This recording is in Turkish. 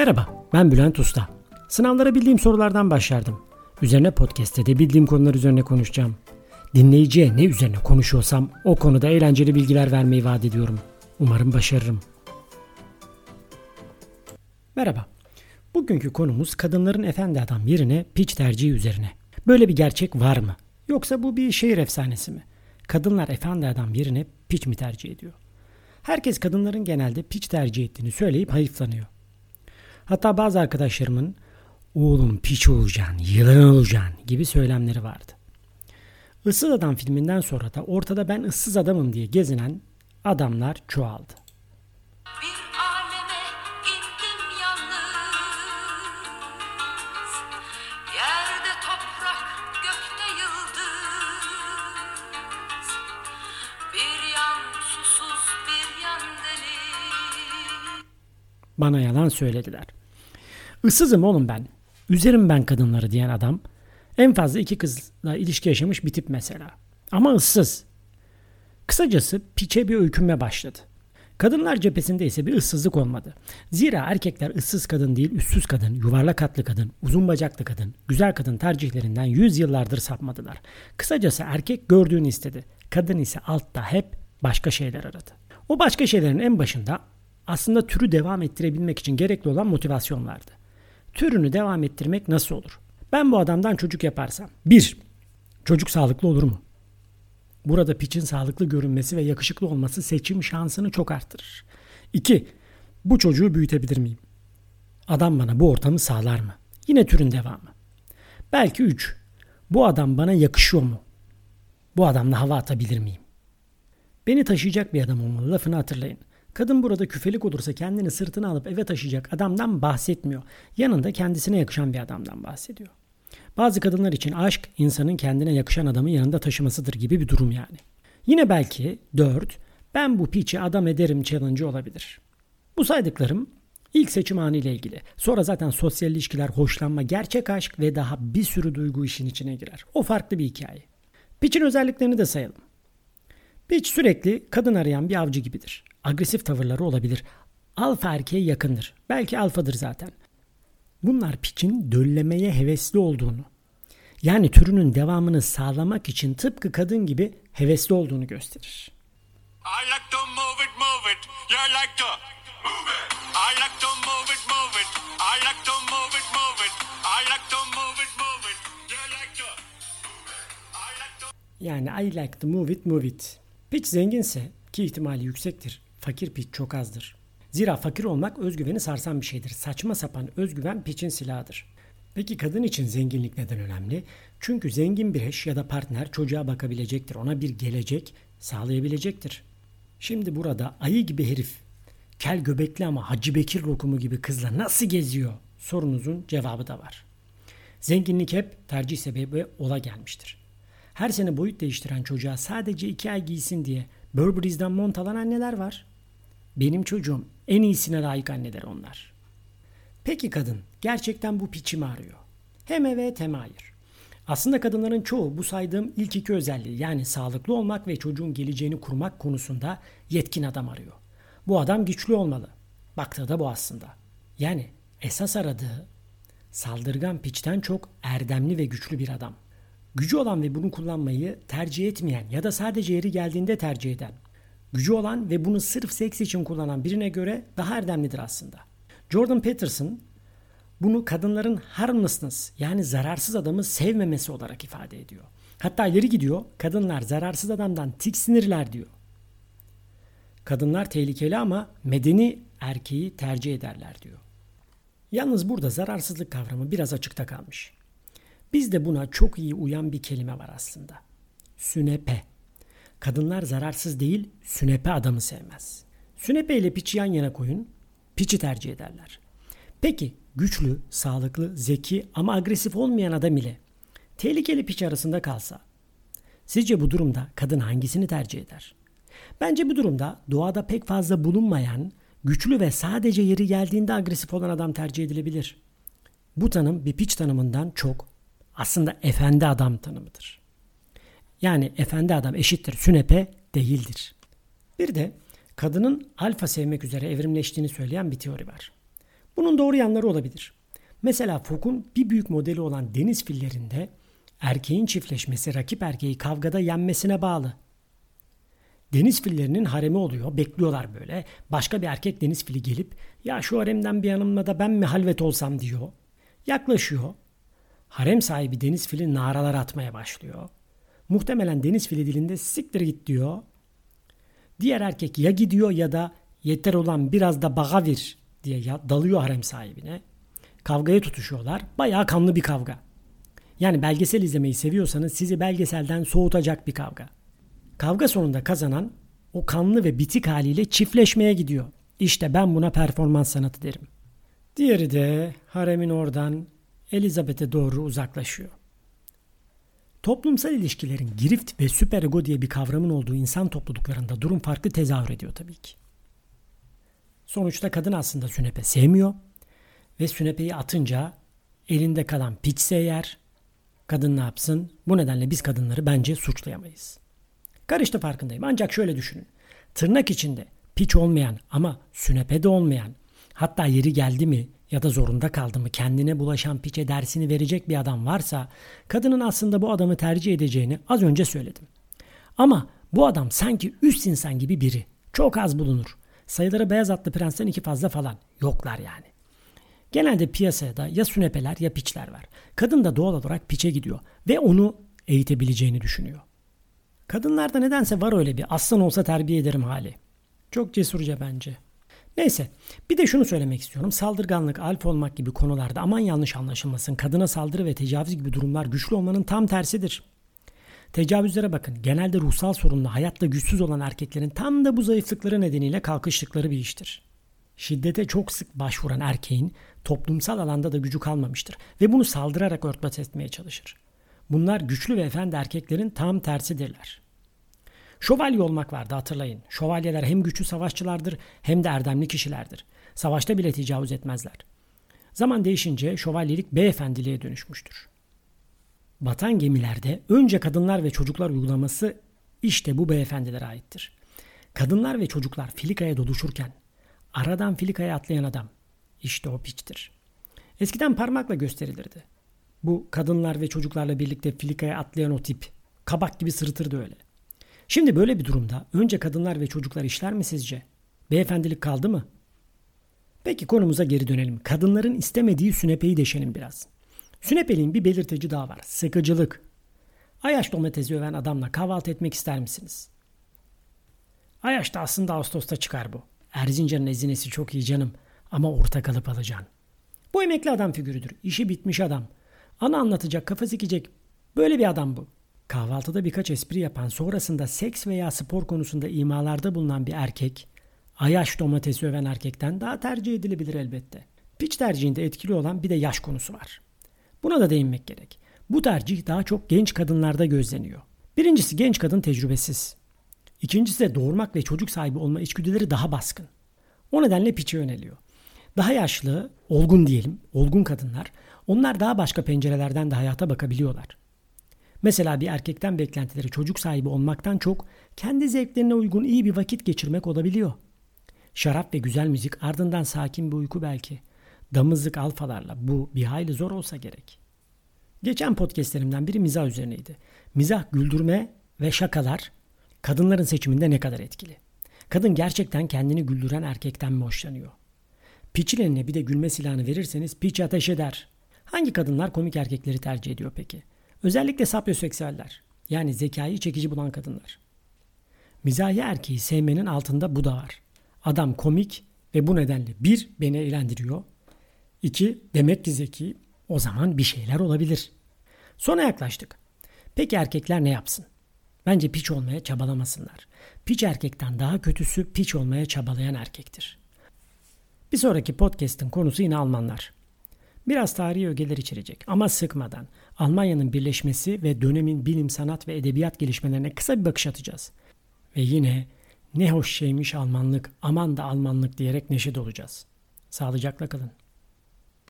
Merhaba, ben Bülent Usta. Sınavlara bildiğim sorulardan başlardım. Üzerine podcast'te de bildiğim konular üzerine konuşacağım. Dinleyiciye ne üzerine konuşuyorsam o konuda eğlenceli bilgiler vermeyi vaat ediyorum. Umarım başarırım. Merhaba. Bugünkü konumuz kadınların efendi adam yerine piç tercihi üzerine. Böyle bir gerçek var mı? Yoksa bu bir şehir efsanesi mi? Kadınlar efendi adam yerine piç mi tercih ediyor? Herkes kadınların genelde piç tercih ettiğini söyleyip hayıflanıyor. Hatta bazı arkadaşlarımın oğlum piç olacaksın, yılan olacaksın gibi söylemleri vardı. Issız Adam filminden sonra da ortada ben ıssız adamım diye gezinen adamlar çoğaldı. Bana yalan söylediler. Issızım oğlum ben. Üzerim ben kadınları diyen adam en fazla iki kızla ilişki yaşamış bir tip mesela. Ama ıssız. Kısacası piçe bir öykünme başladı. Kadınlar cephesinde ise bir ıssızlık olmadı. Zira erkekler ıssız kadın değil üstsüz kadın, yuvarlak hatlı kadın, uzun bacaklı kadın, güzel kadın tercihlerinden yüz yıllardır sapmadılar. Kısacası erkek gördüğünü istedi. Kadın ise altta hep başka şeyler aradı. O başka şeylerin en başında aslında türü devam ettirebilmek için gerekli olan motivasyon vardı. Türünü devam ettirmek nasıl olur? Ben bu adamdan çocuk yaparsam. 1. Çocuk sağlıklı olur mu? Burada piçin sağlıklı görünmesi ve yakışıklı olması seçim şansını çok arttırır. 2. Bu çocuğu büyütebilir miyim? Adam bana bu ortamı sağlar mı? Yine türün devamı. Belki 3. Bu adam bana yakışıyor mu? Bu adamla hava atabilir miyim? Beni taşıyacak bir adam olmalı lafını hatırlayın. Kadın burada küfelik olursa kendini sırtına alıp eve taşıyacak adamdan bahsetmiyor. Yanında kendisine yakışan bir adamdan bahsediyor. Bazı kadınlar için aşk insanın kendine yakışan adamı yanında taşımasıdır gibi bir durum yani. Yine belki 4 ben bu piçi adam ederim challenge olabilir. Bu saydıklarım ilk seçim anıyla ilgili. Sonra zaten sosyal ilişkiler, hoşlanma, gerçek aşk ve daha bir sürü duygu işin içine girer. O farklı bir hikaye. Piçin özelliklerini de sayalım. Piç sürekli kadın arayan bir avcı gibidir. Agresif tavırları olabilir. Alfa erkeğe yakındır. Belki alfadır zaten. Bunlar piçin döllemeye hevesli olduğunu, yani türünün devamını sağlamak için tıpkı kadın gibi hevesli olduğunu gösterir. I like to move it, move it. You like to move it. I like to move it, move it. I like to move it, move it. I like to move it, move it. You like to Yani I like to move it, move it. Piç zenginse ki ihtimali yüksektir. Fakir piç çok azdır. Zira fakir olmak özgüveni sarsan bir şeydir. Saçma sapan özgüven piçin silahıdır. Peki kadın için zenginlik neden önemli? Çünkü zengin bir eş ya da partner çocuğa bakabilecektir. Ona bir gelecek sağlayabilecektir. Şimdi burada ayı gibi herif, kel göbekli ama Hacı Bekir lokumu gibi kızla nasıl geziyor? Sorunuzun cevabı da var. Zenginlik hep tercih sebebi ola gelmiştir. Her sene boyut değiştiren çocuğa sadece iki ay giysin diye Burberry's'den mont alan anneler var. Benim çocuğum en iyisine layık anneler onlar. Peki kadın gerçekten bu piçi mi arıyor? Hem evet hem hayır. Aslında kadınların çoğu bu saydığım ilk iki özelliği yani sağlıklı olmak ve çocuğun geleceğini kurmak konusunda yetkin adam arıyor. Bu adam güçlü olmalı. Baktığı da bu aslında. Yani esas aradığı saldırgan piçten çok erdemli ve güçlü bir adam. Gücü olan ve bunu kullanmayı tercih etmeyen ya da sadece yeri geldiğinde tercih eden gücü olan ve bunu sırf seks için kullanan birine göre daha erdemlidir aslında. Jordan Peterson bunu kadınların harmlessness yani zararsız adamı sevmemesi olarak ifade ediyor. Hatta ileri gidiyor kadınlar zararsız adamdan tiksinirler diyor. Kadınlar tehlikeli ama medeni erkeği tercih ederler diyor. Yalnız burada zararsızlık kavramı biraz açıkta kalmış. Bizde buna çok iyi uyan bir kelime var aslında. Sünepe. Kadınlar zararsız değil, sünepe adamı sevmez. Sünepe ile piçi yan yana koyun, piçi tercih ederler. Peki güçlü, sağlıklı, zeki ama agresif olmayan adam ile tehlikeli piç arasında kalsa sizce bu durumda kadın hangisini tercih eder? Bence bu durumda doğada pek fazla bulunmayan, güçlü ve sadece yeri geldiğinde agresif olan adam tercih edilebilir. Bu tanım bir piç tanımından çok aslında efendi adam tanımıdır. Yani efendi adam eşittir sünepe değildir. Bir de kadının alfa sevmek üzere evrimleştiğini söyleyen bir teori var. Bunun doğru yanları olabilir. Mesela Foucault'un bir büyük modeli olan deniz fillerinde erkeğin çiftleşmesi rakip erkeği kavgada yenmesine bağlı. Deniz fillerinin haremi oluyor. Bekliyorlar böyle. Başka bir erkek deniz fili gelip ya şu haremden bir yanımda da ben mi halvet olsam diyor. Yaklaşıyor. Harem sahibi deniz fili naralar atmaya başlıyor. Muhtemelen deniz fili dilinde siktir git diyor. Diğer erkek ya gidiyor ya da yeter olan biraz da bağa vir diye dalıyor harem sahibine. Kavgaya tutuşuyorlar. Bayağı kanlı bir kavga. Yani belgesel izlemeyi seviyorsanız sizi belgeselden soğutacak bir kavga. Kavga sonunda kazanan o kanlı ve bitik haliyle çiftleşmeye gidiyor. İşte ben buna performans sanatı derim. Diğeri de haremin oradan Elizabeth'e doğru uzaklaşıyor. Toplumsal ilişkilerin girift ve süperego diye bir kavramın olduğu insan topluluklarında durum farklı tezahür ediyor tabii ki. Sonuçta kadın aslında sünepe sevmiyor ve sünepeyi atınca elinde kalan piçse yer. Kadın ne yapsın? Bu nedenle biz kadınları bence suçlayamayız. Karıştı farkındayım ancak şöyle düşünün. Tırnak içinde piç olmayan ama sünepe de olmayan hatta yeri geldi mi ya da zorunda kaldı mı kendine bulaşan piçe dersini verecek bir adam varsa kadının aslında bu adamı tercih edeceğini az önce söyledim. Ama bu adam sanki üst insan gibi biri. Çok az bulunur. Sayıları beyaz atlı prensten iki fazla falan. Yoklar yani. Genelde piyasada ya sünepeler ya piçler var. Kadın da doğal olarak piçe gidiyor ve onu eğitebileceğini düşünüyor. Kadınlarda nedense var öyle bir aslan olsa terbiye ederim hali. Çok cesurca bence. Neyse bir de şunu söylemek istiyorum. Saldırganlık, alfa olmak gibi konularda aman yanlış anlaşılmasın. Kadına saldırı ve tecavüz gibi durumlar güçlü olmanın tam tersidir. Tecavüzlere bakın. Genelde ruhsal sorunlu, hayatta güçsüz olan erkeklerin tam da bu zayıflıkları nedeniyle kalkıştıkları bir iştir. Şiddete çok sık başvuran erkeğin toplumsal alanda da gücü kalmamıştır ve bunu saldırarak örtbas etmeye çalışır. Bunlar güçlü ve efendi erkeklerin tam tersidirler. Şövalye olmak vardı hatırlayın. Şövalyeler hem güçlü savaşçılardır hem de erdemli kişilerdir. Savaşta bile tecavüz etmezler. Zaman değişince şövalyelik beyefendiliğe dönüşmüştür. Batan gemilerde önce kadınlar ve çocuklar uygulaması işte bu beyefendilere aittir. Kadınlar ve çocuklar filikaya doluşurken aradan filikaya atlayan adam işte o piçtir. Eskiden parmakla gösterilirdi. Bu kadınlar ve çocuklarla birlikte filikaya atlayan o tip kabak gibi sırıtırdı öyle. Şimdi böyle bir durumda önce kadınlar ve çocuklar işler mi sizce? Beyefendilik kaldı mı? Peki konumuza geri dönelim. Kadınların istemediği sünepeyi deşelim biraz. Sünepeliğin bir belirteci daha var. Sıkıcılık. Ayaş domatesi öven adamla kahvaltı etmek ister misiniz? Ayaş da aslında Ağustos'ta çıkar bu. Erzincan'ın ezinesi çok iyi canım ama orta kalıp alacaksın. Bu emekli adam figürüdür. İşi bitmiş adam. Ana anlatacak, kafa sikecek. Böyle bir adam bu. Kahvaltıda birkaç espri yapan, sonrasında seks veya spor konusunda imalarda bulunan bir erkek, ayaş domatesi öven erkekten daha tercih edilebilir elbette. Piç tercihinde etkili olan bir de yaş konusu var. Buna da değinmek gerek. Bu tercih daha çok genç kadınlarda gözleniyor. Birincisi genç kadın tecrübesiz. İkincisi de doğurmak ve çocuk sahibi olma içgüdüleri daha baskın. O nedenle piçe yöneliyor. Daha yaşlı, olgun diyelim, olgun kadınlar, onlar daha başka pencerelerden de hayata bakabiliyorlar. Mesela bir erkekten beklentileri çocuk sahibi olmaktan çok kendi zevklerine uygun iyi bir vakit geçirmek olabiliyor. Şarap ve güzel müzik ardından sakin bir uyku belki. Damızlık alfalarla bu bir hayli zor olsa gerek. Geçen podcastlerimden biri mizah üzerineydi. Mizah güldürme ve şakalar kadınların seçiminde ne kadar etkili? Kadın gerçekten kendini güldüren erkekten mi hoşlanıyor? Piçin eline bir de gülme silahını verirseniz piç ateş eder. Hangi kadınlar komik erkekleri tercih ediyor peki? Özellikle sapyoseksüeller. Yani zekayı çekici bulan kadınlar. Mizahi erkeği sevmenin altında bu da var. Adam komik ve bu nedenle bir beni eğlendiriyor. İki demek ki zeki. O zaman bir şeyler olabilir. Sona yaklaştık. Peki erkekler ne yapsın? Bence piç olmaya çabalamasınlar. Piç erkekten daha kötüsü piç olmaya çabalayan erkektir. Bir sonraki podcast'in konusu yine Almanlar. Biraz tarihi ögeler içerecek ama sıkmadan. Almanya'nın birleşmesi ve dönemin bilim, sanat ve edebiyat gelişmelerine kısa bir bakış atacağız. Ve yine ne hoş şeymiş Almanlık, aman da Almanlık diyerek neşe dolacağız. Sağlıcakla kalın.